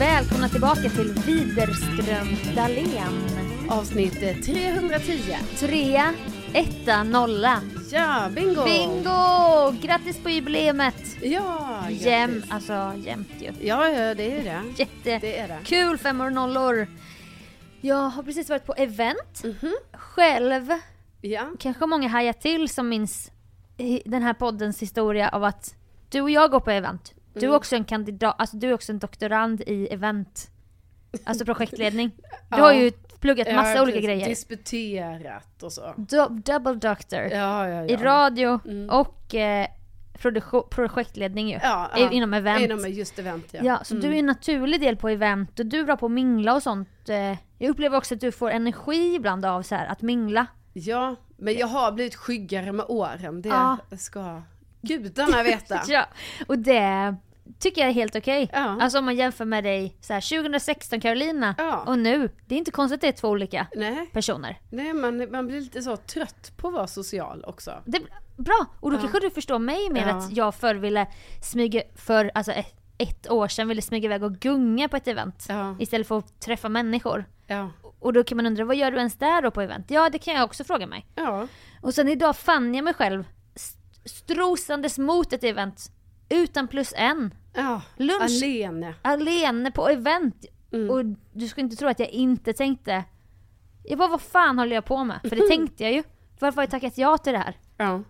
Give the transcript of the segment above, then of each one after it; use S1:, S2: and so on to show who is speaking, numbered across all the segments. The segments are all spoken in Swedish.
S1: Välkomna tillbaka till Widerström Dahlén.
S2: Avsnitt eh, 310.
S1: Trea, etta, nolla.
S2: Ja, bingo!
S1: Bingo! Grattis på jubileumet!
S2: Ja,
S1: Jäm,
S2: grattis.
S1: alltså jämnt ju.
S2: Ja, ja, det är det.
S1: Jätte
S2: Det är det.
S1: kul femmor och nollor. Jag har precis varit på event
S2: Mhm.
S1: själv.
S2: Ja.
S1: Kanske många hajar till som minns den här poddens historia av att du och jag går på event. Du är
S2: Mm.
S1: också en kandidat, alltså du är också en doktorand i event. Alltså projektledning. Du
S2: Ja.
S1: har ju pluggat massa
S2: har
S1: olika grejer.
S2: Disputerat och så.
S1: Du, double doctor.
S2: Ja, ja, ja.
S1: I radio
S2: Mm.
S1: och eh, projektledning ju.
S2: Ja, ja.
S1: Inom event.
S2: Inom just event, ja.
S1: Ja, så du är en naturlig del på event och du är bra på att mingla och sånt. Eh, Jag upplever också att du får energi ibland av så här att mingla.
S2: Ja, men jag har blivit skyggare med åren. Det
S1: Ja.
S2: ska gudarna veta.
S1: Ja, och det tycker jag är helt okej.
S2: Ja.
S1: Alltså om man jämför med dig så här, 2016 Carolina
S2: Ja.
S1: och nu. Det är inte konstigt att det är två olika
S2: Nej,
S1: personer.
S2: nej man, man blir lite så trött på att vara social också.
S1: Det bra, och då
S2: Ja.
S1: kanske du förstår mig mer att jag förr ville smyga, för alltså ett, ett år sedan ville smyga iväg och gunga på ett event. Istället för att träffa människor.
S2: Ja.
S1: Och då kan man undra, vad gör du ens där då på event? Ja, det kan jag också fråga mig.
S2: Ja.
S1: Och sen idag fann jag mig själv strosandes mot ett event. Utan plus en.
S2: Ja.
S1: Lunch.
S2: Alene.
S1: Alene på event.
S2: Mm.
S1: Och du ska inte tro att jag inte tänkte. Jag bara, vad fan håller jag på med? För det tänkte jag ju. Varför har jag tackat ja till det här?
S2: Ja.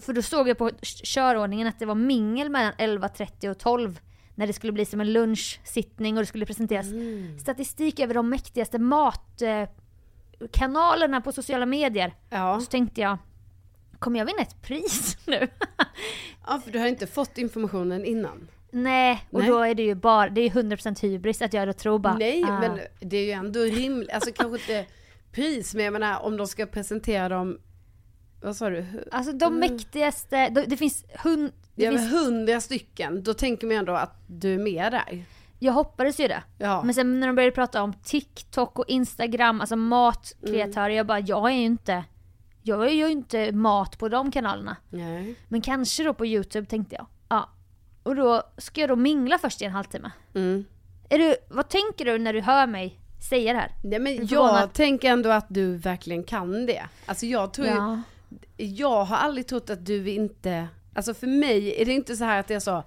S1: För då såg jag på körordningen att det var mingel mellan 11.30 och 12. När det skulle bli som en lunchsittning och det skulle presenteras
S2: Mm.
S1: statistik över de mäktigaste matkanalerna på sociala medier.
S2: Ja.
S1: Så tänkte jag, kommer jag vinna ett pris nu?
S2: ja, för du har inte fått informationen innan.
S1: Nej, och
S2: Nej.
S1: då är det ju bara, det är ju 100% hybris att jag då tror bara
S2: Nej,
S1: ah.
S2: men det är ju ändå rimligt. Alltså kanske inte pris, men jag menar om de ska presentera dem, vad sa du?
S1: Alltså de mäktigaste, det, det finns hund... Det
S2: är
S1: finns,
S2: hundra stycken, då tänker man ändå att du är med där.
S1: jag hoppades ju det.
S2: Ja.
S1: Men sen när de började prata om TikTok och Instagram, alltså matkreatörer, jag bara jag är ju inte, jag gör ju inte mat på de kanalerna.
S2: Nej.
S1: Men kanske då på YouTube tänkte jag. Ja. Och då ska jag då mingla först i en halvtimme.
S2: Mm.
S1: Är du, vad tänker du när du hör mig säga det här?
S2: Nej men jag tänker ändå att du verkligen kan det. Alltså jag tror ju,
S1: Ja.
S2: jag har aldrig trott att du inte, alltså för mig är det inte så här att jag sa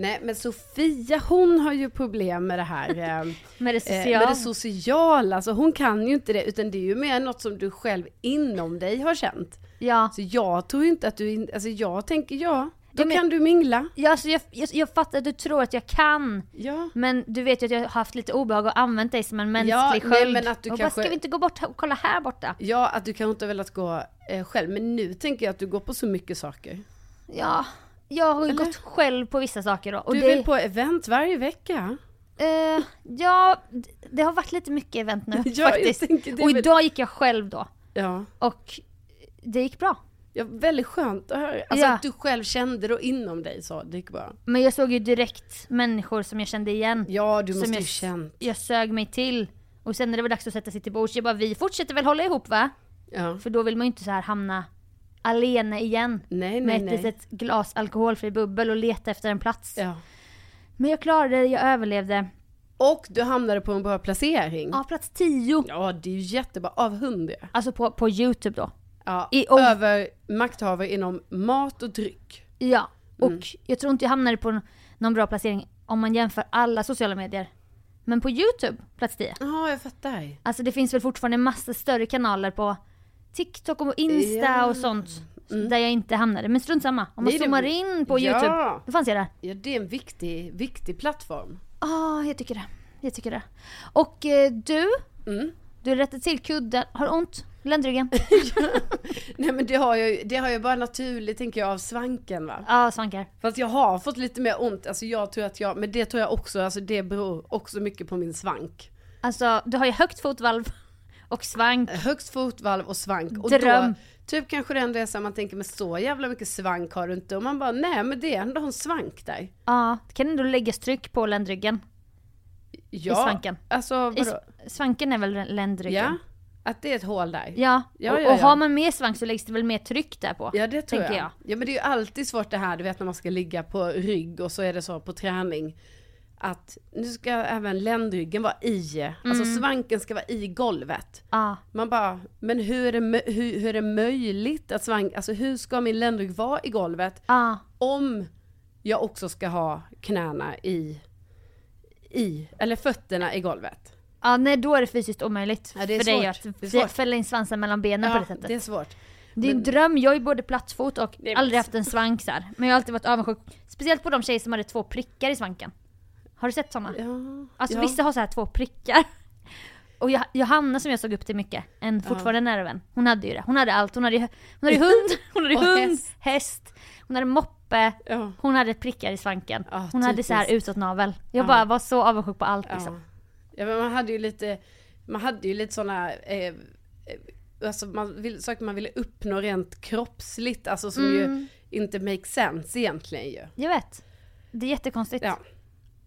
S2: Nej men Sofia hon har ju problem med det här eh,
S1: Med det
S2: eh,
S1: sociala.
S2: med det sociala, alltså hon kan ju inte det utan det är ju mer något som du själv inom dig har känt.
S1: Ja.
S2: Så jag tror inte att du, in, alltså jag tänker ja, då
S1: men-
S2: kan du mingla.
S1: Ja, alltså jag, jag, jag fattar att du tror att jag kan.
S2: Ja.
S1: Men du vet ju att jag har haft lite obehag och använt dig som en mänsklig
S2: Ja,
S1: sköld.
S2: men att du
S1: och
S2: kanske-
S1: bara, ska vi inte gå bort och kolla här borta?
S2: Ja, att du kanske inte har velat gå eh, själv, men nu tänker jag att du går på så mycket saker.
S1: Ja, jag har ju gått själv på vissa saker då. Och
S2: du
S1: det,
S2: är väl på event varje vecka?
S1: Eh, ja, det har varit lite mycket event nu
S2: Ja, jag
S1: faktiskt.
S2: tänker det
S1: Och idag gick jag själv då.
S2: Ja.
S1: Och det gick bra.
S2: ja, väldigt skönt att höra. Alltså
S1: Ja.
S2: att du själv kände då inom dig så, det gick bra.
S1: Men jag såg ju direkt människor som jag kände igen.
S2: Ja, du måste
S1: jag,
S2: ju känt.
S1: jag sög mig till. Och sen när det var dags att sätta sig till bords, jag bara vi fortsätter väl hålla ihop va?
S2: Ja.
S1: För då vill man ju inte så här hamna alene igen.
S2: Nej,
S1: med
S2: nej,
S1: ett
S2: nej.
S1: litet glas alkoholfri bubbel och leta efter en plats.
S2: Ja.
S1: Men jag klarade det, jag överlevde.
S2: Och du hamnade på en bra placering.
S1: Ja, plats 10.
S2: Ja, det är ju jättebra. Av hundra.
S1: Alltså på, på youtube då.
S2: Ja,
S1: I- och-
S2: över makthavare inom mat och dryck.
S1: Ja, och
S2: Mm.
S1: jag tror inte jag hamnade på någon bra placering om man jämför alla sociala medier. Men på youtube, plats 10.
S2: Ja, jag fattar.
S1: Alltså det finns väl fortfarande massa större kanaler på TikTok och Insta
S2: Ja.
S1: och sånt. Där jag inte hamnade. Men strunt samma. Om man
S2: Nej, det-
S1: zoomar in på
S2: Ja.
S1: youtube, då fanns jag där.
S2: Ja, det är en viktig, viktig plattform.
S1: Ja, jag tycker det. Jag tycker det. Och eh, du,
S2: Mm.
S1: du rättade till kudden. Har du ont? Ländryggen?
S2: Nej men det har jag ju, det har jag bara naturligt tänker jag av svanken va.
S1: Ja, svankar.
S2: Fast jag har fått lite mer ont, alltså jag tror att jag, men det tror jag också, alltså det beror också mycket på min svank.
S1: Alltså, du har ju högt fotvalv och svank.
S2: Högst fotvalv och svank. Och
S1: Dröm.
S2: då, typ kanske det ändå är så att man tänker, men så jävla mycket svank har du inte. Och man bara, nej men det är ändå en svank där.
S1: Ja, det kan ändå läggas tryck på ländryggen.
S2: Ja,
S1: svanken.
S2: alltså
S1: I
S2: vadå?
S1: svanken är väl ländryggen?
S2: Ja, att det är ett hål där.
S1: Ja,
S2: Ja,
S1: och,
S2: ja,
S1: och
S2: ja.
S1: har man mer svank så läggs det väl mer tryck där på.
S2: Ja det tror jag.
S1: jag.
S2: Ja men det är ju alltid svårt det här, du vet när man ska ligga på rygg och så är det så på träning. Att nu ska även ländryggen vara i, alltså
S1: Mm.
S2: svanken ska vara i golvet.
S1: Ja,
S2: Man bara, men hur är det, hur, hur är det möjligt att svank, alltså hur ska min ländrygg vara i golvet
S1: ja.
S2: om jag också ska ha knäna i, i, eller fötterna i golvet?
S1: Ja, nej då är det fysiskt omöjligt
S2: Ja, det är
S1: för dig
S2: svårt.
S1: att
S2: är svårt.
S1: fälla in svansen mellan benen på det sättet.
S2: det är svårt.
S1: Det är en dröm, jag är både plattfot och aldrig haft en svank så här. Men jag har alltid varit avundsjuk. Speciellt på de tjejer som hade två prickar i svanken. Har du sett sådana?
S2: Ja,
S1: Alltså
S2: ja.
S1: vissa har så här två prickar. Och Johanna som jag såg upp till mycket, en fortfarande nära vän, hon hade ju det. Hon hade allt. Hon hade, hon hade hund, hon hade hund,
S2: häst.
S1: häst. hon hade moppe,
S2: Ja.
S1: hon hade prickar i svanken.
S2: Ja,
S1: hon hade så här
S2: typiskt.
S1: utåtnavel. Jag
S2: Ja.
S1: bara var så avundsjuk på allt liksom.
S2: Ja. ja men man hade ju lite, man hade ju lite sådana, eh, eh, alltså man vill, saker man ville uppnå rent kroppsligt, alltså som ju
S1: Mm.
S2: inte make sense egentligen ju.
S1: Jag vet. Det är jättekonstigt.
S2: Ja,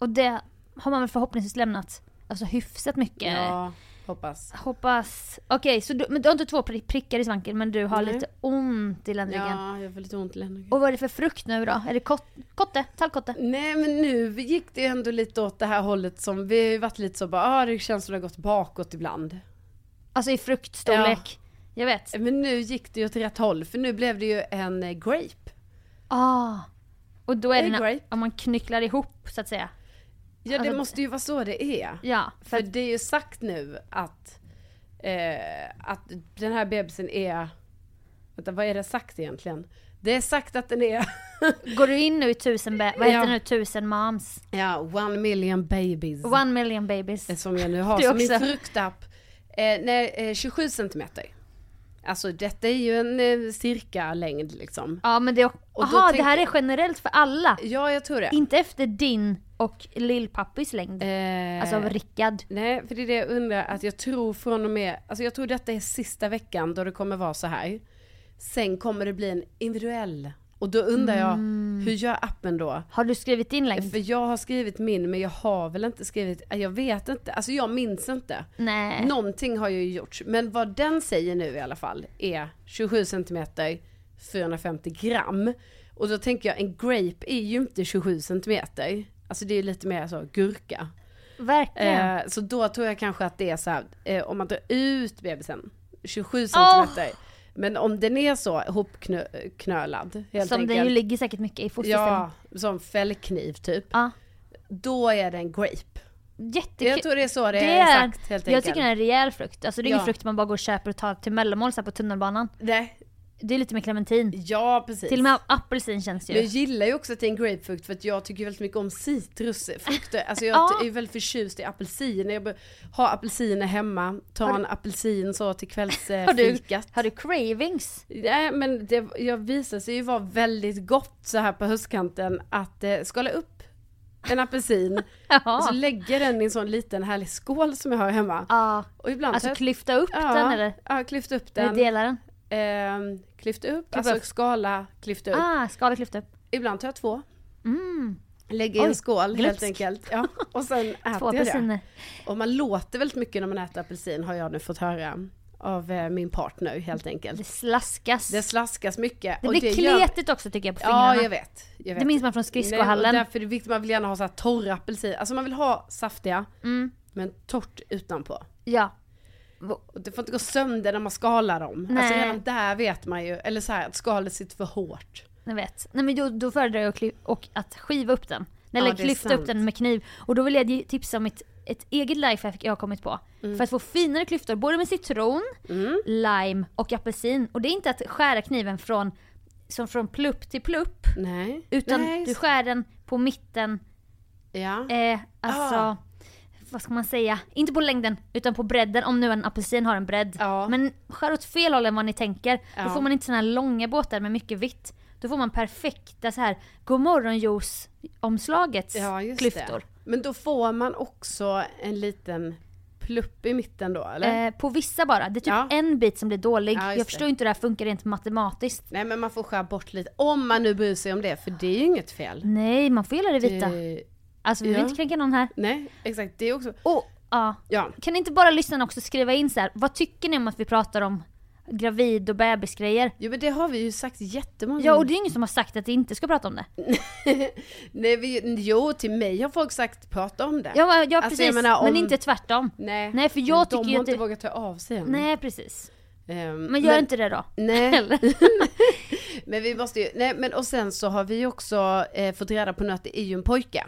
S1: Och det har man väl förhoppningsvis lämnat alltså hyfsat mycket.
S2: ja hoppas.
S1: Hoppas. Okej, så du, men du har inte två pri- prickar i svanken men du har
S2: Nej.
S1: lite ont i ländryggen.
S2: Ja, jag får lite ont i ländryggen.
S1: Och vad är det för frukt nu då? Är det kot, kotte? Tallkotte?
S2: Nej men nu gick det ju ändå lite åt det här hållet som, vi har ju varit lite så bara, ah, det känns som det har gått bakåt ibland.
S1: Alltså i fruktstorlek. Jag vet.
S2: Men nu gick det ju åt rätt håll, för nu blev det ju en eh, grape.
S1: Ah. Och då är
S2: Det
S1: det
S2: är
S1: när, om man knycklar ihop så att säga.
S2: Ja det
S1: Alltså-
S2: måste ju vara så det är.
S1: Ja, för
S2: För det är ju sagt nu att, eh, att den här bebisen är, vänta vad är det sagt egentligen? Det är sagt att den är,
S1: går du in nu i tusen, vad heter
S2: Ja.
S1: nu, tusen moms?
S2: ja, one million babies.
S1: One million babies.
S2: Som jag nu har som min fruktapp. Eh, nej, eh, 27 centimeter. Alltså detta är ju en eh, cirka längd liksom.
S1: Ja men det är,
S2: Och då
S1: aha, det här är generellt för alla.
S2: Ja jag tror det.
S1: Inte efter din och lillpappis längd.
S2: Eh,
S1: Alltså av Rickard.
S2: Nej, för det är det jag undrar, att jag tror från och med, alltså jag tror detta är sista veckan då det kommer vara så här. Sen kommer det bli en individuell. Och då undrar jag,
S1: Mm.
S2: hur gör appen då?
S1: Har du skrivit din längd?
S2: För jag har skrivit min, men jag har väl inte skrivit, jag vet inte, alltså jag minns inte.
S1: Nej.
S2: Någonting har ju gjorts, men vad den säger nu i alla fall är 27 centimeter, 450 gram. Och då tänker jag, en grape är ju inte 27 centimeter. Alltså det är ju lite mer så, gurka.
S1: Verkligen.
S2: Eh, så då tror jag kanske att det är så här, eh, om man drar ut bebisen, 27 centimeter. Men om den är så hopknölad, helt
S1: Som
S2: enkelt.
S1: den ju ligger säkert mycket i fosterställning.
S2: Ja, som fällkniv typ.
S1: Ja.
S2: Då är det en grape.
S1: Jättekul.
S2: Jag tror det är så det,
S1: Det
S2: är
S1: är-
S2: sagt helt
S1: Jag
S2: enkelt.
S1: tycker den är en rejäl frukt. Alltså det är
S2: Ja.
S1: ingen frukt man bara går och köper och tar till mellanmål på tunnelbanan.
S2: Nej,
S1: Det är lite med clementin.
S2: ja precis.
S1: Till och med apelsin känns det
S2: Men jag
S1: ju.
S2: gillar ju också att det är en grapefrukt för att jag tycker väldigt mycket om citrusfrukter. Alltså jag
S1: Ja.
S2: är väldigt förtjust i apelsiner. Jag har apelsiner hemma, tar
S1: Har du-
S2: en apelsin så till
S1: Har du,
S2: kvällsfikat.
S1: har du cravings?
S2: Nej men det jag visar sig ju vara väldigt gott så här på höstkanten att eh, skala upp en apelsin
S1: Ja.
S2: och så lägger den i en sån liten härlig skål som jag har hemma.
S1: ja.
S2: Och ibland
S1: Alltså
S2: jag-
S1: klyfta upp den eller?
S2: Ja, klyfta upp
S1: Eller
S2: den.
S1: dela den?
S2: Ehm, klyfta upp,
S1: Klyfta
S2: alltså
S1: upp.
S2: skala, klyfta upp.
S1: Ah, skala klyfta upp.
S2: Ibland tar jag två.
S1: Mm.
S2: Lägger i en
S1: Oj,
S2: skål helt
S1: glupsk.
S2: enkelt. Ja, och sen
S1: Två
S2: äter jag det. Och man låter väldigt mycket när man äter apelsin har jag nu fått höra av eh, min partner helt
S1: Det
S2: enkelt.
S1: slaskas.
S2: Det slaskas mycket.
S1: Det
S2: och
S1: blir
S2: gör-
S1: kletigt också tycker jag på fingrarna.
S2: Ja, jag vet. Jag vet.
S1: Det minns man från
S2: Nej,
S1: skridskohallen.
S2: därför är det viktigt, man vill gärna ha så här torra apelsiner. Alltså man vill ha saftiga,
S1: Mm.
S2: men torrt utanpå.
S1: Ja.
S2: Det får inte gå sönder när man skalar dem. Alltså
S1: Nej.
S2: redan där vet man ju, eller så här att skalet sitter för hårt.
S1: Jag vet. Nej men då, då föredrar jag att, kly- och att skiva upp den. Eller
S2: Ja,
S1: klyfta upp den med kniv. Och då vill jag tipsa om ett, ett eget lifehack jag har kommit på.
S2: Mm.
S1: För att få finare klyftor, både med citron, lime och apelsin. Och det är inte att skära kniven från, som från plupp till plupp.
S2: Nej.
S1: Utan
S2: Nej.
S1: du skär den på mitten,
S2: Ja.
S1: eh, alltså
S2: Ah.
S1: Vad ska man säga? Inte på längden utan på bredden om nu en apelsin har en bredd.
S2: Ja.
S1: Men skär åt fel håll än vad ni tänker. Då
S2: Ja.
S1: får man inte såna här långa båtar med mycket vitt. Då får man perfekta så här godmorgonjuice-omslagets
S2: Ja,
S1: klyftor.
S2: det. Men då får man också en liten plupp i mitten då, eller?
S1: Eh, på vissa bara. Det är typ
S2: Ja.
S1: en bit som blir dålig.
S2: Ja,
S1: jag förstår
S2: det.
S1: inte hur det här funkar rent matematiskt.
S2: Nej men man får skära bort lite, om man nu bryr sig om det, för det är ju inget fel.
S1: Nej, man får gilla det vita.
S2: Det-
S1: Alltså vi vill
S2: ja.
S1: inte kränka någon här.
S2: Nej, exakt, det är också,
S1: Och, ja.
S2: ja.
S1: Kan inte bara lyssnarna också skriva in så här, vad tycker ni om att vi pratar om gravid och bebisgrejer?
S2: Jo men det har vi ju sagt jättemånga
S1: Ja och det är ingen som har sagt att vi inte ska prata om det.
S2: Nej, vi, jo till mig har folk sagt prata om det.
S1: Ja, ja
S2: Alltså,
S1: precis,
S2: menar,
S1: men
S2: om-
S1: inte tvärtom.
S2: Nej,
S1: Nej, för jag
S2: men
S1: tycker
S2: de
S1: ju
S2: har
S1: att
S2: inte
S1: det-
S2: vågat ta av sig än.
S1: Nej precis.
S2: Ehm,
S1: Men gör inte det då.
S2: Nej. Men vi måste ju, nej men och sen så har vi också eh, fått reda på nu att det är ju en pojke.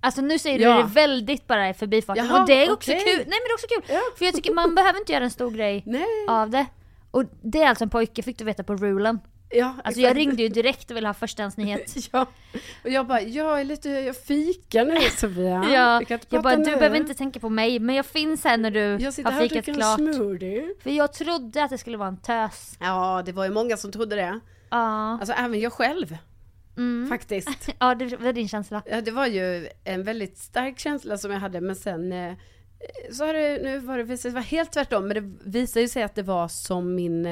S1: Alltså nu säger
S2: Ja.
S1: du det väldigt bara i förbifarten och det är också
S2: okej.
S1: kul. Nej men det är också kul.
S2: Ja.
S1: För jag tycker man behöver inte göra en stor grej
S2: Nej.
S1: av det. Och det är alltså en pojke fick du veta på rulen.
S2: Ja,
S1: Alltså jag ringde ju direkt och ville ha förstahandsnyhet.
S2: Ja, och jag bara, jag är lite, jag fikar nu Sofia.
S1: Ja, jag
S2: prata
S1: bara du
S2: nu.
S1: behöver inte tänka på mig men jag finns här när du
S2: Jag sitter
S1: har
S2: här och
S1: fikat klart.
S2: en smoothie.
S1: För jag trodde att det skulle vara en tös.
S2: Ja, det var ju många som trodde det.
S1: Ja,
S2: Alltså även jag själv.
S1: Mm.
S2: Faktiskt.
S1: ja det var din känsla.
S2: Ja, det var ju en väldigt stark känsla som jag hade, men sen eh, så har det, nu var det sig vara helt tvärtom, men det visar ju sig att det var som min,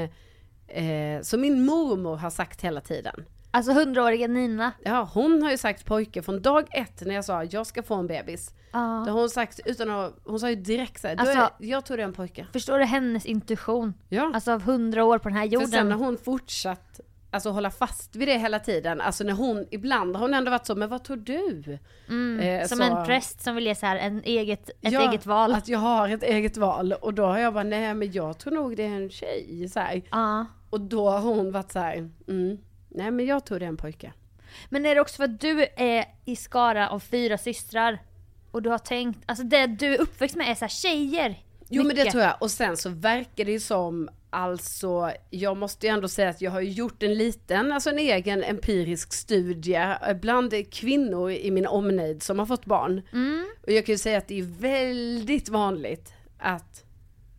S2: eh, som min mormor har sagt hela tiden.
S1: Alltså hundraåriga Nina.
S2: Ja, hon har ju sagt pojke från dag ett när jag sa jag ska få en bebis. Då
S1: Ja.
S2: har hon sagt utan att, hon sa ju direkt så här,
S1: Alltså-
S2: då är, jag tror det är en pojke.
S1: Förstår du hennes intuition?
S2: Ja.
S1: Alltså av hundra år på den här
S2: För sen har
S1: jorden.
S2: hon fortsatt alltså, hålla fast vid det hela tiden. Alltså när hon, ibland har hon ändå varit så, men vad tror du? Eh,
S1: Mm, Som
S2: så-
S1: en präst som vill ge så här en eget, ett
S2: Ja,
S1: eget val.
S2: Att jag har ett eget val. Och då har jag bara, nej men jag tror nog det är en tjej. Så här.
S1: Ja.
S2: Och då har hon varit så här, mm, nej men jag tror det är en pojke.
S1: Men är det också för att du är i skara av fyra systrar? Och du har tänkt, alltså det du är uppväxt med är så här tjejer.
S2: Jo men det
S1: Mycket.
S2: tror jag. Och sen så verkar det ju som, alltså jag måste ju ändå säga att jag har gjort en liten, alltså en egen empirisk studie bland kvinnor i min omnejd som har fått barn.
S1: Mm.
S2: Och jag kan ju säga att det är väldigt vanligt att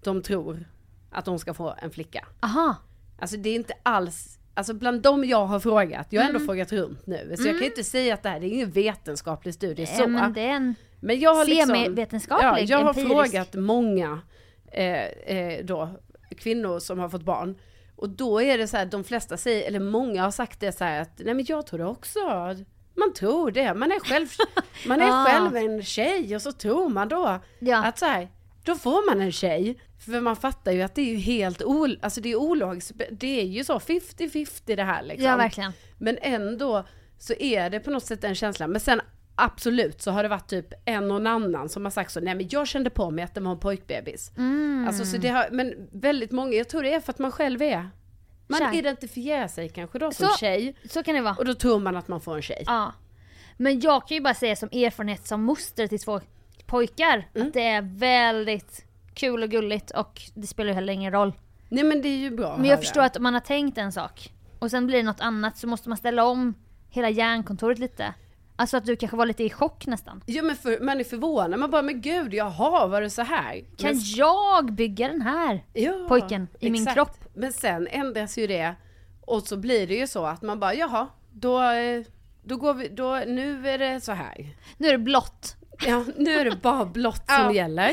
S2: de tror att de ska få en flicka.
S1: Aha.
S2: Alltså det är inte alls, alltså bland dem jag har frågat, jag har
S1: Mm.
S2: ändå frågat runt nu, så jag kan ju inte säga att det här det är ingen vetenskaplig studie så.
S1: Eh, men det är en...
S2: Men jag har liksom,
S1: Semivetenskaplig,
S2: ja, jag har
S1: empirisk.
S2: frågat många eh, eh, då, kvinnor som har fått barn. Och då är det så här, de flesta säger, eller många har sagt det så här att, nej men jag tror det också. Man tror det, man är själv, man är
S1: Ah.
S2: själv en tjej och så tror man då
S1: Ja.
S2: att så här, då får man en tjej. För man fattar ju att det är ju helt ol, alltså det är ologiskt, det är ju så 50-50 det här liksom.
S1: Ja verkligen.
S2: Men ändå så är det på något sätt en känsla. Men sen absolut så har det varit typ en och en annan som har sagt så, nej men jag kände på mig att det var en pojkbebis.
S1: Mm.
S2: Alltså så det har, men väldigt många, jag tror det är för att man själv är, man
S1: Tjej.
S2: identifierar sig kanske då som
S1: Så-
S2: tjej.
S1: Så kan det vara.
S2: Och då tror man att man får en tjej.
S1: Ja. Men jag kan ju bara säga som erfarenhet som moster till två pojkar
S2: Mm.
S1: att det är väldigt kul och gulligt och det spelar ju heller ingen roll.
S2: Nej men det är ju bra
S1: Men jag förstår att om man har tänkt en sak och sen blir det något annat så måste man ställa om hela hjärnkontoret lite. Alltså att du kanske var lite i chock nästan.
S2: Jo men för, man är förvånad, man bara men gud jaha var det så här?
S1: Kan
S2: men,
S1: jag bygga den här
S2: ja,
S1: pojken i min
S2: exakt.
S1: kropp?
S2: Men sen ändras ju det och så blir det ju så att man bara jaha, då, eh, då går vi, då, nu är det så här.
S1: Nu är det blått.
S2: Ja, nu är det bara blått som
S1: Ja.
S2: gäller.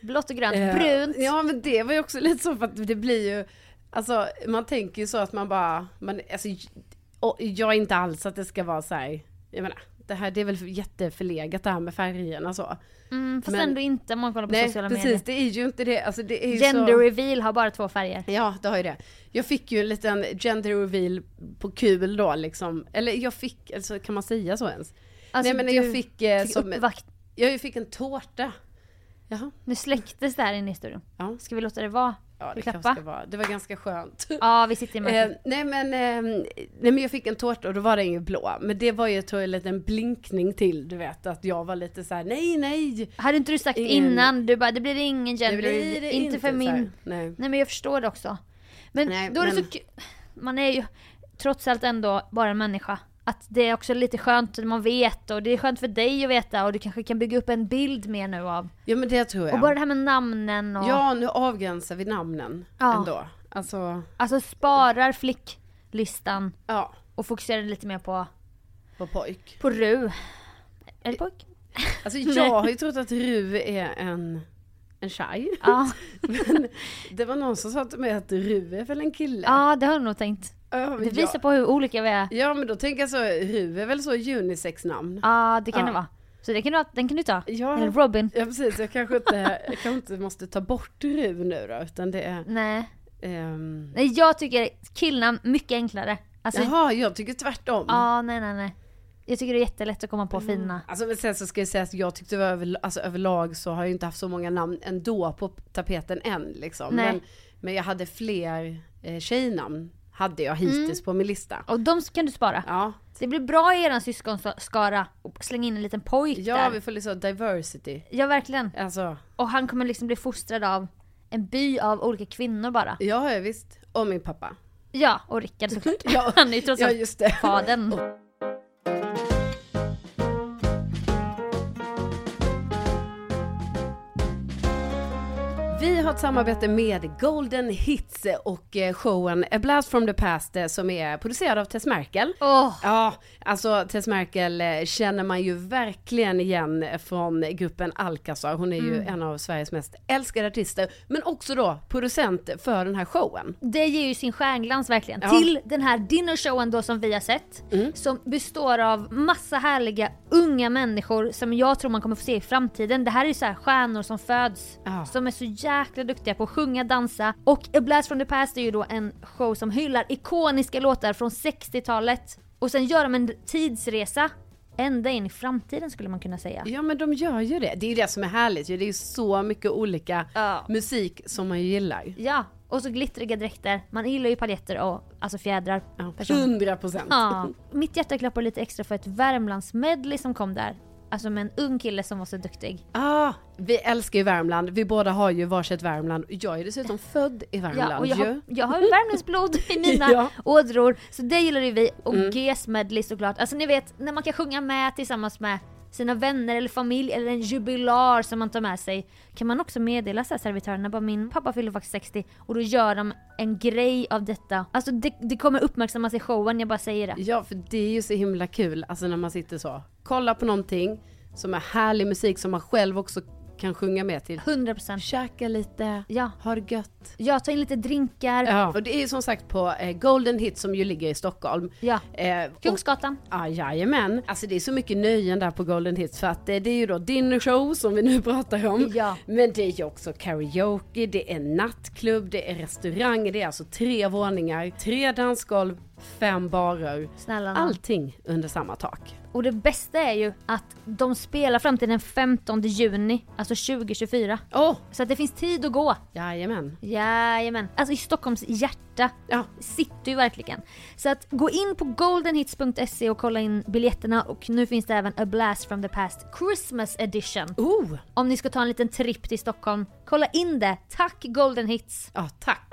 S1: Blått och grönt,
S2: Eh,
S1: brunt.
S2: Ja men det var ju också lite så för att det blir ju, alltså man tänker ju så att man bara, man, alltså, och jag är inte alls att det ska vara så här, jag menar, det här det är väl jätteförlegat det här med färgerna så.
S1: Mm, fast
S2: men-
S1: ändå inte om man kollar på
S2: Nej
S1: sociala
S2: precis,
S1: medier.
S2: det är ju inte det, alltså det är
S1: Gender
S2: så...
S1: reveal har bara två färger.
S2: Ja, det har ju det. Jag fick ju en liten gender reveal på kul då liksom, eller jag fick, alltså kan man säga så ens?
S1: Alltså,
S2: Nej men jag fick eh,
S1: fick
S2: som,
S1: uppvakt...
S2: jag fick en tårta. Jaha,
S1: Nu släcktes det här inne i studion.
S2: ja.
S1: Ska vi låta det vara?
S2: Ja, det
S1: Klappa?
S2: kanske vara. Det var ganska skönt.
S1: Ja, vi sitter i mörkret.
S2: Eh, nej men, eh, nej men jag fick en tårta och då var den ju blå. Men det var ju tror jag en liten blinkning till, du vet, att jag var lite så här: nej nej.
S1: Hade inte du sagt
S2: ingen-
S1: innan, du bara det blir ingen
S2: Det
S1: gender
S2: blir
S1: reveal,
S2: det
S1: inte för
S2: så
S1: min...
S2: här. Nej.
S1: Nej men jag förstår det också. Men
S2: Nej,
S1: då är det
S2: men-
S1: så kul. Man är ju trots allt ändå bara en människa. Att det är också lite skönt att man vet och det är skönt för dig att veta och du kanske kan bygga upp en bild mer nu av.
S2: Ja men det tror jag.
S1: Och bara det här med namnen och...
S2: Ja nu avgränsar vi namnen
S1: Ja.
S2: ändå. Alltså,
S1: Alltså sparar flicklistan
S2: ja,
S1: och fokuserar lite mer på,
S2: på pojk.
S1: på Ru. Eller pojk?
S2: Alltså jag har ju trott att Ru är en, en tjej.
S1: Ja.
S2: Men det var någon som sa till mig att Ru är väl en kille?
S1: ja, det har du nog tänkt.
S2: Ja,
S1: Det visar på hur olika vi är.
S2: Ja men då tänker jag så, Ru är väl så unisex namn?
S1: Ja, det kan
S2: Ja.
S1: det vara. Så det kan du, den kan du ta.
S2: Ja.
S1: Eller Robin.
S2: Ja precis, jag kanske inte, jag kanske inte måste ta bort Ru nu då, utan det är...
S1: Nej.
S2: ehm,
S1: Nej, jag tycker killnamn mycket enklare. Alltså,
S2: Jaha, jag tycker tvärtom.
S1: ja, nej, nej, nej. Jag tycker det är jättelätt att komma på fina.
S2: Alltså men sen så ska jag säga att jag tyckte över, alltså, överlag så har jag inte haft så många namn ändå på tapeten än liksom.
S1: Nej.
S2: Men, men jag hade fler eh, tjejnamn, hade jag hittills
S1: Mm.
S2: på min lista.
S1: Och de kan du spara.
S2: Ja,
S1: Det blir bra i eran syskonskara och slänga in en liten pojk
S2: ja
S1: där.
S2: vi får så diversity.
S1: Ja, verkligen.
S2: Alltså,
S1: Och han kommer liksom bli fostrad av en by av olika kvinnor bara.
S2: ja ja, visst. Och min pappa.
S1: Ja, och Rickard såklart.
S2: Ja,
S1: Han är ju trots
S2: ja
S1: allt
S2: det.
S1: fadern.
S2: Vi har ett samarbete med Golden Hits och eh, showen A Blast from the Past eh, som är producerad av Tess Merkel.
S1: Åh,
S2: Ja, alltså Tess Merkel eh, känner man ju verkligen igen från gruppen Alcazar. Hon är ju
S1: Mm.
S2: en av Sveriges mest älskade artister, men också då producent för den här showen.
S1: det ger ju sin stjärnglans verkligen.
S2: Ja.
S1: Till den här dinnershowen då som vi har sett.
S2: Mm.
S1: Som består av massa härliga unga människor som jag tror man kommer få se i framtiden. Det här är ju så här stjärnor som föds.
S2: Ja.
S1: Som är så jäkla duktiga på att sjunga, dansa. Och A Blast from the Past är ju då en show som hyllar ikoniska låtar från 60-talet. Och sen gör de en tidsresa. Ända in i framtiden skulle man kunna säga.
S2: Ja men de gör ju det. Det är ju det som är härligt. Det är ju så mycket olika
S1: Ja.
S2: musik som man gillar.
S1: Ja, och så glittriga dräkter. Man gillar ju paljetter och alltså fjädrar.
S2: Ja,
S1: Person.
S2: 100 procent.
S1: Ja, mitt hjärta klappar lite extra för ett Värmlandsmedley som kom där. Alltså med en ung kille som var så duktig.
S2: Ah, vi älskar ju Värmland. Vi båda har ju varsitt Värmland. Jag är dessutom född i Värmland
S1: Ja, och jag
S2: ju.
S1: har, jag har ju Värmlandsblod i mina
S2: Ja.
S1: ådror. Så det gillar ju vi. Och
S2: Mm.
S1: GES medley såklart. Alltså ni vet, när man kan sjunga med tillsammans med sina vänner eller familj eller en jubilar som man tar med sig. Kan man också meddela så här servitörerna bara min pappa fyller faktiskt 60 och då gör de en grej av detta. Alltså det, det kommer uppmärksammas i showen, jag bara säger det.
S2: Ja, för det är ju så himla kul, alltså när man sitter så, kollar på någonting som är härlig musik som man själv också kan sjunga med till.
S1: 100%.
S2: Käka lite,
S1: Ja.
S2: ha det gött.
S1: Jag tar in lite drinkar.
S2: Ja, och det är som sagt på eh, Golden Hit som ju ligger i Stockholm.
S1: Ja.
S2: Eh, och-
S1: Kungsgatan.
S2: Ja, jajamän. Alltså det är så mycket nöjen där på Golden Hits för att det, det är ju då dinner show som vi nu pratar om.
S1: Ja.
S2: Men det är ju också karaoke, det är nattklubb, det är restaurang, det är alltså tre våningar, tre dansgolv, fem barer.
S1: Snälla nån.
S2: Allting under samma tak.
S1: Och det bästa är ju att de spelar fram till den 15 juni, alltså 2024.
S2: Åh,
S1: Så att det finns tid att gå.
S2: jajamän.
S1: Jajamän. Alltså i Stockholms hjärta
S2: Ja,
S1: sitter ju verkligen. Så att gå in på goldenhits.se och kolla in biljetterna och nu finns det även A Blast from the Past Christmas edition.
S2: oh,
S1: Om ni ska ta en liten tripp till Stockholm, kolla in det. Tack Golden Hits!
S2: ja tack.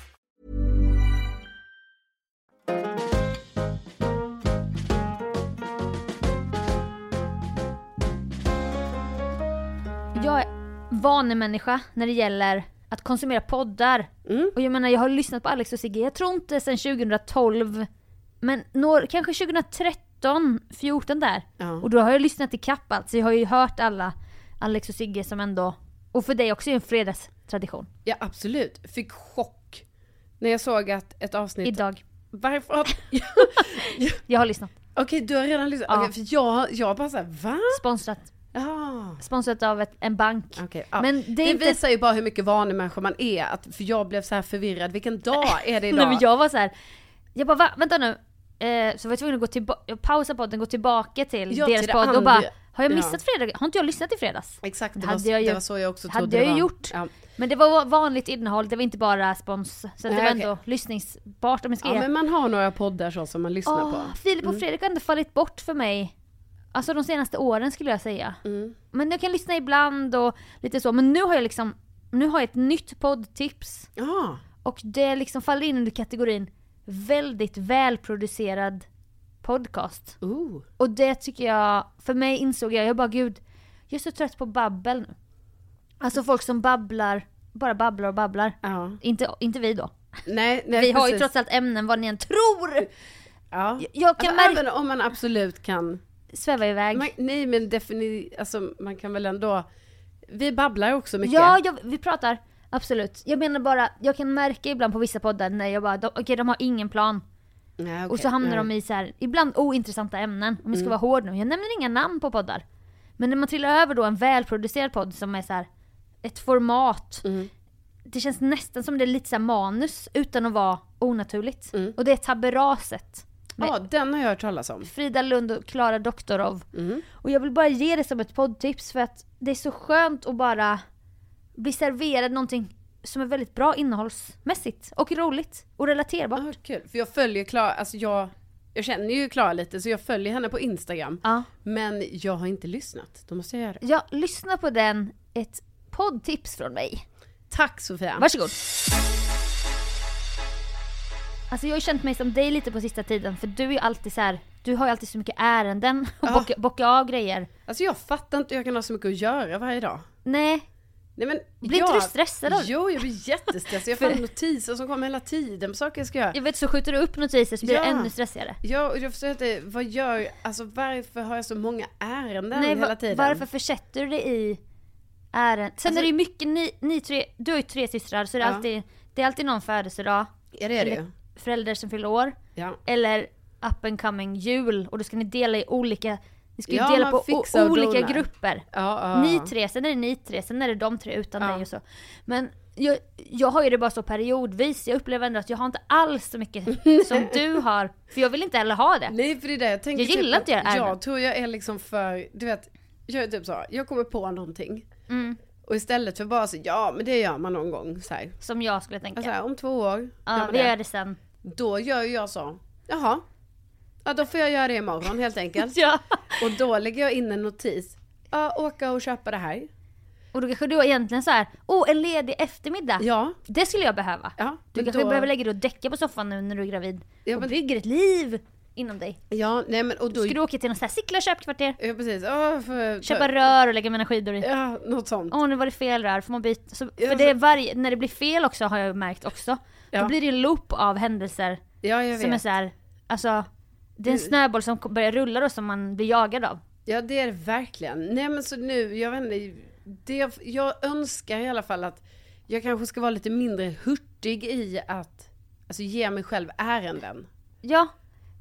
S1: Vanemänniska när det gäller att konsumera poddar.
S2: Mm.
S1: Och jag menar jag har lyssnat på Alex och Sigge, jag tror inte sedan 2012 men når, kanske 2013, 14 där.
S2: Ja.
S1: Och då har jag lyssnat i kapp alltså. Jag har ju hört alla Alex och Sigge som ändå, och för dig också är en fredagstradition.
S2: Ja absolut. Fick chock när jag såg att ett avsnitt...
S1: Idag.
S2: Varför?
S1: Jag har lyssnat.
S2: Okej du har redan lyssnat?
S1: Ja.
S2: Okej, för jag, jag bara såhär, va?
S1: Sponsrat.
S2: Ja.
S1: Sponsrat av ett, en bank.
S2: Okej, ja.
S1: Men
S2: det
S1: det inte...
S2: visar ju bara hur mycket vanemänniska man är. Att, för jag blev så här förvirrad. Vilken dag är det idag?
S1: Nej men jag var så här. jag bara va? Vänta nu. Eh, så var jag tvungen att gå tillbaka, pausa podden, gå tillbaka till
S2: Ja,
S1: deras
S2: till
S1: podd och bara Har jag
S2: Ja.
S1: missat fredag? Har inte jag lyssnat i fredags?
S2: Exakt, det,
S1: Det
S2: var,
S1: hade jag ju-
S2: det var så jag också trodde
S1: hade jag
S2: det var.
S1: gjort.
S2: Ja.
S1: Men det var vanligt innehåll, det var inte bara spons. Så att det
S2: Nej,
S1: var ändå lyssningsbart om jag ska
S2: ja men man har några poddar så som man lyssnar
S1: Åh,
S2: på. Mm.
S1: Filip och Fredrik har inte fallit bort för mig. Alltså de senaste åren skulle jag säga.
S2: Mm.
S1: Men jag kan lyssna ibland och lite så. Men nu har jag liksom, nu har jag ett nytt poddtips.
S2: Ja.
S1: Och det liksom faller in under kategorin väldigt välproducerad podcast.
S2: Ooh.
S1: Och det tycker jag, för mig insåg jag, jag bara gud, jag är så trött på babbel nu. Alltså folk som babblar, bara babblar och babblar.
S2: Ja.
S1: Inte, inte vi då.
S2: Nej, nej
S1: vi har ju trots allt ämnen vad ni än tror!
S2: Ja.
S1: Jag kan
S2: alltså,
S1: märka-
S2: även om man absolut kan...
S1: Sväva iväg.
S2: Man, nej men definitivt, alltså man kan väl ändå... Vi babblar också mycket.
S1: Ja, jag, vi pratar. Absolut. Jag menar bara, jag kan märka ibland på vissa poddar när jag bara, okej de har ingen plan.
S2: Nej,
S1: Och
S2: okej,
S1: så hamnar
S2: nej.
S1: de i så här, ibland ointressanta ämnen. Om jag ska
S2: Mm.
S1: vara hård nu. Jag nämner inga namn på poddar. Men när man trillar över då en välproducerad podd som är så här, ett format.
S2: Mm.
S1: Det känns nästan som det är lite så manus utan att vara onaturligt.
S2: Mm.
S1: Och det är Taberaset.
S2: Ja, den har jag hört talas om.
S1: Frida Lund och Klara Doktorov.
S2: Mm.
S1: Och jag vill bara ge det som ett poddtips för att det är så skönt att bara bli serverad någonting som är väldigt bra innehållsmässigt och roligt och relaterbart.
S2: Ja, kul. För jag följer Klara, alltså jag... Jag känner ju Klara lite så jag följer henne på Instagram.
S1: Ja.
S2: Men jag har inte lyssnat. Då måste jag göra det.
S1: Ja, lyssna på den. Ett poddtips från mig.
S2: Tack Sofia.
S1: Varsågod. Alltså jag har ju känt mig som dig lite på sista tiden för du är ju alltid så här. Du har ju alltid så mycket ärenden och
S2: Ja.
S1: bocka, bocka av grejer.
S2: Alltså jag fattar inte hur jag kan ha så mycket att göra varje dag.
S1: Nej,
S2: Nej men...
S1: Blir
S2: jag,
S1: inte du stressad av?
S2: Jo, jag blir jättestressad. Jag får notiser som kommer hela tiden på saker jag ska göra.
S1: jag vet så skjuter du upp notiser så blir
S2: Ja.
S1: det ännu stressigare.
S2: Ja, och jag förstår inte, vad gör, alltså varför har jag så många ärenden
S1: Nej,
S2: hela tiden?
S1: varför försätter du dig i ärenden? Sen
S2: Alltså-
S1: är det ju mycket, ni, ni tre, du har ju tre systrar så det är,
S2: Ja.
S1: alltid, det är alltid någon födelsedag,
S2: Ja det är det ju.
S1: Förälder som fyller år,
S2: Ja.
S1: eller up and coming jul och då ska ni dela i olika Vi ska ju
S2: Ja,
S1: dela på olika grupper.
S2: Ja, ja,
S1: Ni tre, sen är det ni tre, sen är det de tre utan dig och så. Men jag, jag har ju det bara så periodvis, jag upplever ändå att jag har inte alls så mycket som du har. För jag vill inte heller ha det.
S2: Nej för det är det jag tänker.
S1: Jag gillar inte era
S2: att
S1: ärenden.
S2: Jag tror jag är liksom för, du vet, jag är typ så, jag kommer på någonting.
S1: Mm.
S2: Och istället för bara så, ja men det gör man någon gång så här.
S1: Som jag skulle tänka.
S2: Så här om två år.
S1: ja, vi
S2: det.
S1: gör det sen.
S2: Då gör jag så, jaha. Ja då får jag göra det imorgon helt enkelt.
S1: Ja.
S2: Och då lägger jag in en notis. Ja, åka och köpa det här.
S1: Och då kanske du egentligen så här, åh en ledig eftermiddag.
S2: Ja.
S1: Det skulle jag behöva.
S2: Ja,
S1: Du kanske
S2: då-
S1: behöver lägga dig och däcka på soffan nu när du är gravid.
S2: Ja,
S1: och
S2: men-
S1: bygger ett liv inom dig.
S2: Ja, nej men och då...
S1: Ska du åka till något så här Sickla köpkvarter?
S2: Ja precis. Åh, för,
S1: Köpa rör och lägga mina skidor i.
S2: Ja, något sånt.
S1: Åh nu var det fel rör, får man byta? Så,
S2: Ja,
S1: för det är varje, när det blir fel också har jag märkt också.
S2: Ja.
S1: Då blir det en loop av händelser
S2: Ja, jag
S1: som är
S2: vet.
S1: så här, alltså det är en
S2: Du-
S1: snöboll som börjar rulla då som man blir jagad av.
S2: Ja det är det verkligen. Nej men så nu, jag vet inte, det, jag önskar i alla fall att jag kanske ska vara lite mindre hurtig i att alltså, ge mig själv ärenden.
S1: Ja,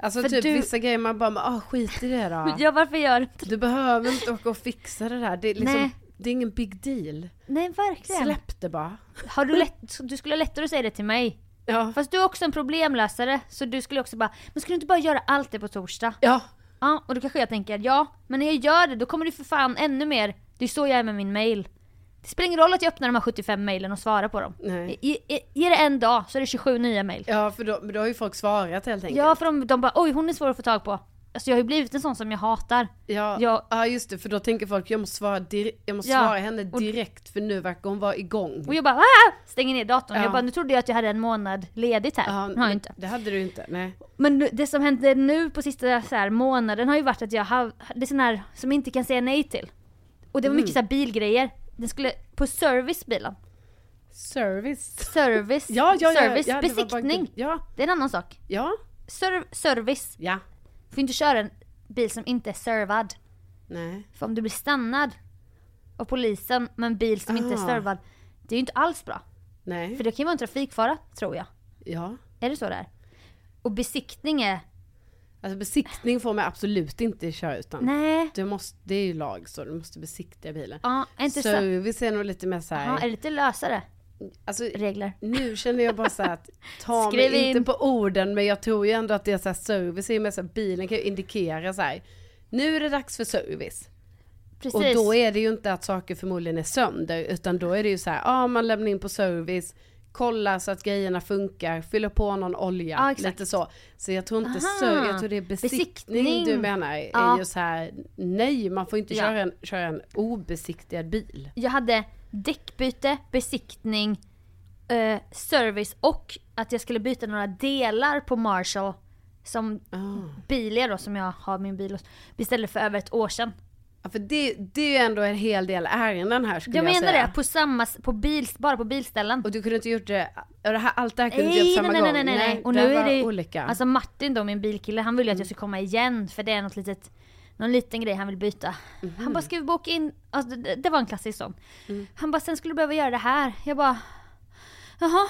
S2: Alltså
S1: För
S2: typ
S1: du-
S2: vissa grejer man bara, ah skit i det då.
S1: ja varför gör inte
S2: Du behöver inte åka och fixa det där. Det är, liksom,
S1: Nej.
S2: det är ingen big deal.
S1: Nej verkligen.
S2: Släpp det bara.
S1: Har du lätt, du skulle ha lättare att säga det till mig.
S2: Ja.
S1: Fast du är också en problemlösare, så du skulle också bara, men skulle du inte bara göra allt det på torsdag?
S2: Ja.
S1: Ja, och då kanske jag tänker, ja, men när jag gör det då kommer du för fan ännu mer. Det är så jag är med min mail. Det spelar ingen roll att jag öppnar de här 75 mailen och svarar på dem.
S2: Nej.
S1: Ge, ge, ge det en dag så är det 27 nya mail.
S2: Ja för då, då har ju folk svarat helt enkelt.
S1: Ja, för de, de bara, oj hon är svår att få tag på. Alltså jag har ju blivit en sån som jag hatar.
S2: Ja,
S1: Jag-
S2: ja just det, för då tänker folk jag måste svara, jag måste
S1: Ja.
S2: svara henne
S1: Och-
S2: direkt för nu verkar hon vara igång.
S1: Och jag bara, ah! stänger ner datorn.
S2: Ja.
S1: Jag bara, nu trodde jag att jag hade en månad ledigt här.
S2: Ja,
S1: har jag inte.
S2: Det hade du inte, nej.
S1: Men det som hände nu på sista så här, månaden har ju varit att jag har, det är sån här som jag inte kan säga nej till. Och det var
S2: Mm.
S1: mycket så här bilgrejer. Den skulle, på service bilen.
S2: Service.
S1: Service,
S2: Ja, ja, ja,
S1: service,
S2: ja, det
S1: besiktning.
S2: gud- Ja,
S1: Det är en annan sak.
S2: ja,
S1: Serv, service.
S2: ja.
S1: Får inte köra en bil som inte är servad.
S2: Nej.
S1: För om du blir stannad av polisen med en bil som inte är
S2: Ah.
S1: servad. Det är ju inte alls bra.
S2: Nej.
S1: För det kan ju vara en trafikfara, tror jag.
S2: Ja.
S1: Är det så där? Och besiktning är...
S2: Alltså besiktning får man absolut inte köra utan.
S1: Nej.
S2: Du måste, det är ju lag så, du måste besiktiga bilen.
S1: Ja, inte så...
S2: Service är nog lite mer så här.
S1: Ja, är det lite lösare
S2: alltså,
S1: regler?
S2: nu känner jag bara så att ta
S1: Skriv
S2: mig
S1: in.
S2: inte på orden men jag tror ju ändå att det är så här service är ju mer så här, bilen kan ju indikera så här. Nu är det dags för service.
S1: Precis.
S2: Och då är det ju inte att saker förmodligen är sönder utan då är det ju så här, ja ah, man lämnar in på service, kolla så att grejerna funkar, fyller på någon olja,
S1: Ja, exakt.
S2: lite så. Så jag tror inte
S1: Aha.
S2: så, jag tror det är besiktning,
S1: Besiktning.
S2: du menar, är
S1: Ja.
S2: ju så här, nej man får inte
S1: Ja.
S2: köra, en, köra en obesiktigad bil.
S1: Jag hade däckbyte, besiktning, eh, service och att jag skulle byta några delar på Marshall som
S2: Ah.
S1: Bilia då som jag har min bil hos beställde för över ett år sedan.
S2: Ja, för det, det är ju ändå en hel del ärenden här skulle
S1: Jag
S2: jag,
S1: menar
S2: säga.
S1: det, på samma, på bil, bara på bilställen.
S2: Och du kunde inte gjort det, det här, allt det här kunde du
S1: Nej,
S2: inte gjort
S1: nej,
S2: samma
S1: nej, nej,
S2: gång.
S1: nej, nej. Och
S2: det
S1: nu är det
S2: olika.
S1: Alltså Martin då, min bilkille, han vill ju att jag
S2: Mm.
S1: ska komma igen för det är något litet, någon liten grej han vill byta.
S2: Mhm.
S1: Han bara, ska vi boka in, alltså, det, det var en klassisk sån.
S2: Mm.
S1: Han bara, sen skulle du behöva göra det här. Jag bara, jaha.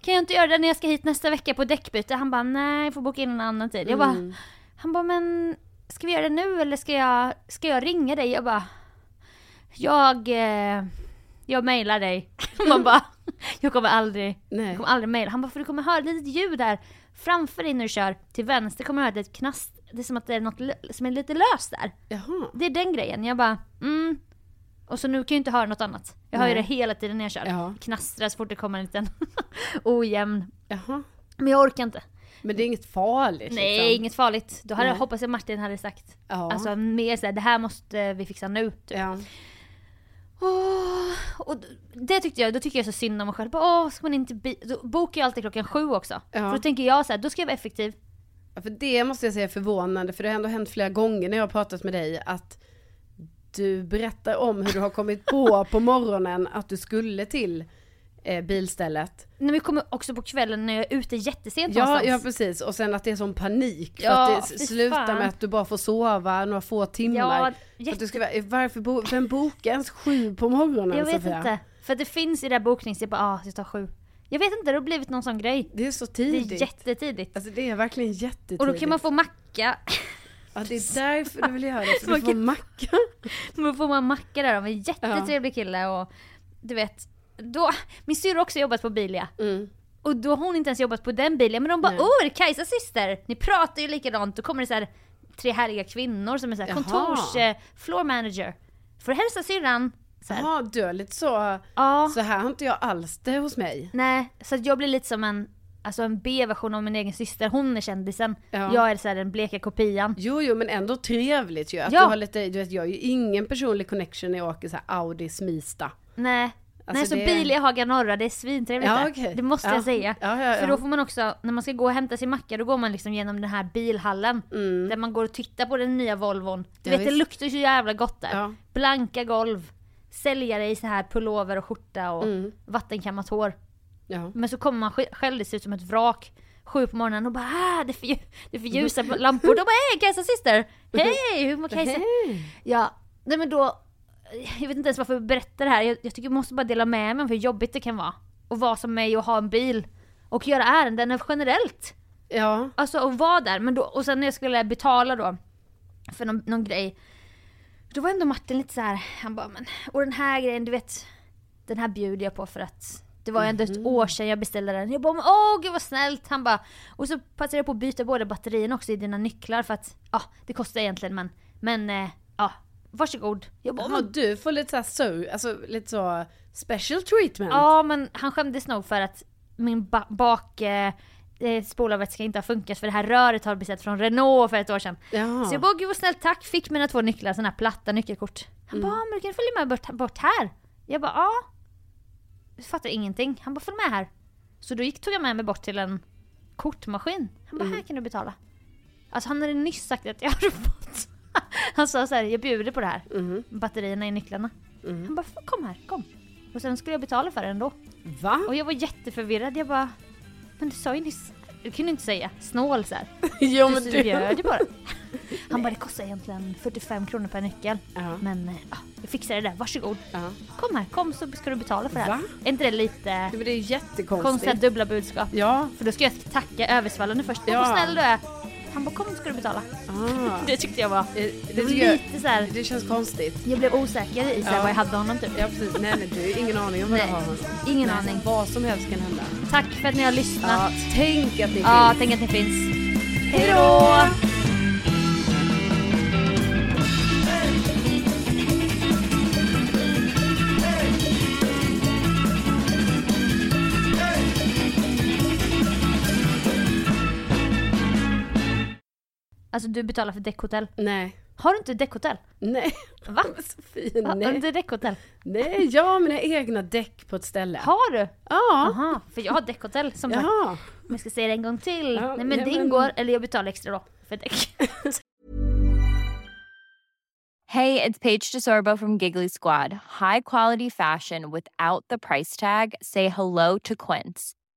S1: Kan jag inte göra det när jag ska hit nästa vecka på däckbyte? Han bara, nej, jag får boka in en annan tid. Jag bara,
S2: Mm.
S1: han bara, men ska vi göra det nu eller ska jag, ska jag ringa dig? Jag bara, jag, eh, jag mejlar dig. Man bara, jag kommer aldrig,
S2: Nej.
S1: jag kommer aldrig mejla. Han bara, för du kommer höra ett litet ljud där framför dig när du kör. Till vänster kommer du höra ett knast. Det är som att det är något som är lite löst där.
S2: Jaha.
S1: Det är den grejen. Jag bara, mm. Och så nu kan jag inte höra något annat. Jag hör ju det hela tiden när jag kör.
S2: Ja.
S1: Knastrar så fort det kommer en liten ojämn.
S2: Jaha.
S1: Men jag orkar inte.
S2: Men det är inget farligt
S1: Nej,
S2: liksom.
S1: inget farligt. Då hade jag hoppats att Martin hade sagt.
S2: Ja.
S1: Alltså mer såhär, det här måste vi fixa nu. Typ.
S2: ja.
S1: Åh, och det tyckte jag, då tycker jag så synd om mig själv. Åh, ska man inte då bokar jag alltid klockan sju också.
S2: Ja.
S1: För då tänker jag så här, då ska jag vara effektiv.
S2: Ja, För det måste jag säga är förvånande, för det har ändå hänt flera gånger när jag har pratat med dig att du berättar om hur du har kommit på på morgonen att du skulle till eh, bilstället.
S1: När vi kommer också på kvällen när jag är ute jättesent
S2: Ja,
S1: någonstans.
S2: ja precis, och sen att det är sån panik för
S1: Ja,
S2: att det
S1: fy
S2: slutar
S1: fan.
S2: med att du bara får sova några få timmar.
S1: Ja,
S2: för att du ska, vara- varför, bo, vem bokar ens sju på morgonen
S1: Jag vet
S2: Sofia?
S1: inte. För att det finns i det här boknings, jag bara ah, det tar sju. Jag vet inte, det har blivit någon sån grej.
S2: Det är så
S1: Det
S2: tidigt.
S1: är jättetidigt.
S2: Alltså det är verkligen jättetidigt.
S1: Och då kan man få macka.
S2: Ja, det är därför du vill göra det, för
S1: Man
S2: du får
S1: kan-
S2: macka.
S1: Då får man macka där av en jättetrevlig kille och du vet, då, min syrra har också jobbat på Bilia.
S2: Mm.
S1: Och då har hon inte ens jobbat på den Bilia, men de bara åh det Kajsas syster? Ni pratar ju likadant, då kommer det så här tre härliga kvinnor som är så här kontors, eh, floor manager. Får hälsa syrran?
S2: Jaha, du är lite så,
S1: Ja.
S2: så här har inte jag alls det hos mig.
S1: Nej, så jag blir lite som en, alltså en B-version av min egen syster. Hon är kändisen.
S2: Ja.
S1: Jag är så här den bleka kopian.
S2: Jo, jo, men ändå trevligt ju. Att
S1: Ja.
S2: du har lite, du vet, jag har ju ingen personlig connection när jag åker så Audi Smista.
S1: Nej.
S2: Alltså
S1: Nej så
S2: det-
S1: bil i Haga Norra, det är svintrevligt
S2: Ja, okej.
S1: Det måste
S2: Ja.
S1: jag säga.
S2: Ja,
S1: För då får man också, när man ska gå och hämta sin macka, då går man liksom genom den här bilhallen. Där man går och tittar på den nya Volvon. Du
S2: Mm.
S1: Vet det
S2: visst.
S1: luktar så jävla gott där. Blanka golv. Säljare i så här pullover och skjorta och
S2: Mm.
S1: vattenkammat hår. Men så kommer man sj- själv, det ser ut som ett vrak. Sju på morgonen och bara ah, det, är för, det är för ljusa lampor. De bara hej Kajsas syster! Hej! Hur mår Kajsa? Ja, nej men då, jag vet inte ens varför jag berättar det här. Jag, jag tycker jag måste bara dela med mig om hur jobbigt det kan vara. Och vara som mig och ha en bil. Och göra ärenden generellt.
S2: Ja.
S1: Alltså och vara där. Men då, och sen när jag skulle betala då för någon, någon grej. Då var ändå Martin lite så här. han bara men, och den här grejen du vet. Den här bjuder jag på för att det var ändå ett år sedan jag beställde den. Jag bara men åh gud vad snällt. Han bara, och så passade jag på att byta båda batterierna också i dina nycklar för att ja det kostar egentligen men, men eh, ja varsågod. Jag bara, men,
S2: du får lite så so, alltså lite så special treatment.
S1: Ja men han skämdes nog för att min ba- bak eh, eh, spolarvätska inte har funkat för det här röret har beställt från Renault för ett år sedan.
S2: Ja.
S1: Så jag bara gud vad snällt tack, fick mina två nycklar, sådana här platta nyckelkort. Han bara, ah, men du kan följa med bort, bort här. Jag bara, ja. Jag fattar ingenting. Han bara, följ med här. Så då gick, tog jag med mig bort till en kortmaskin. Han bara, här kan du betala. Alltså han hade nyss sagt att jag hade fått. Han sa så här, jag bjuder på det här. Batterierna i nycklarna. Han bara, kom här, kom. Och sen skulle jag betala för det ändå.
S2: Va?
S1: Och jag var jätteförvirrad. Jag bara, men du sa ju nyss. Du kunde inte säga snål så här.
S2: Jo,
S1: du
S2: men
S1: du bjöd ju bara. Han bara, det kostar egentligen 45 kronor per nyckel.
S2: Ja.
S1: Men eh, ja, jag fixar det där, varsågod.
S2: Ja.
S1: Kom här, kom så ska du betala för det här.
S2: Va?
S1: Är inte det lite
S2: det är jättekonstigt.
S1: konstiga dubbla budskap?
S2: Ja.
S1: För då ska jag tacka översvallande först.
S2: Ja.
S1: vad snäll du är. Han bara, kom ska du betala.
S2: Ah.
S1: Det tyckte jag var, det
S2: Det,
S1: var
S2: jag,
S1: lite så här.
S2: det känns konstigt.
S1: jag blev osäker i så här,
S2: Ja.
S1: vad jag hade honom typ.
S2: Ja precis, nej nej du har ingen aning om vad
S1: Nej,
S2: du har någonstans.
S1: ingen
S2: Nej,
S1: aning.
S2: Vad som helst kan hända.
S1: Tack för att ni har lyssnat.
S2: Ja, tänk att ni
S1: Ja,
S2: finns.
S1: tänk att ni finns. Hej då! Alltså du betalar för däckhotell.
S2: Nej.
S1: Har du inte däckhotell?
S2: Nej.
S1: Va?
S2: Sofie,
S1: Har du
S2: nej.
S1: inte däckhotell?
S2: Nej, jag har mina egna däck på ett ställe.
S1: Har du?
S2: Ja.
S1: Aha, för jag har däckhotell som sagt. Men jag ska säga det en gång till.
S2: Ja,
S1: Nej men det
S2: men-
S1: ingår, eller jag betalar extra då för däck.
S3: Hey, it's Paige DeSorbo from Giggly Squad. High quality fashion without the price tag. Say hello to Quince.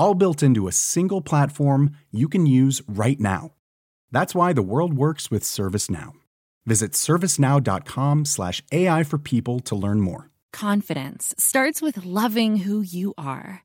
S4: all built into a single platform you can use right now. That's why the world works with ServiceNow. Visit servicenow.com/slash AI for people to learn more.
S5: Confidence starts with loving who you are.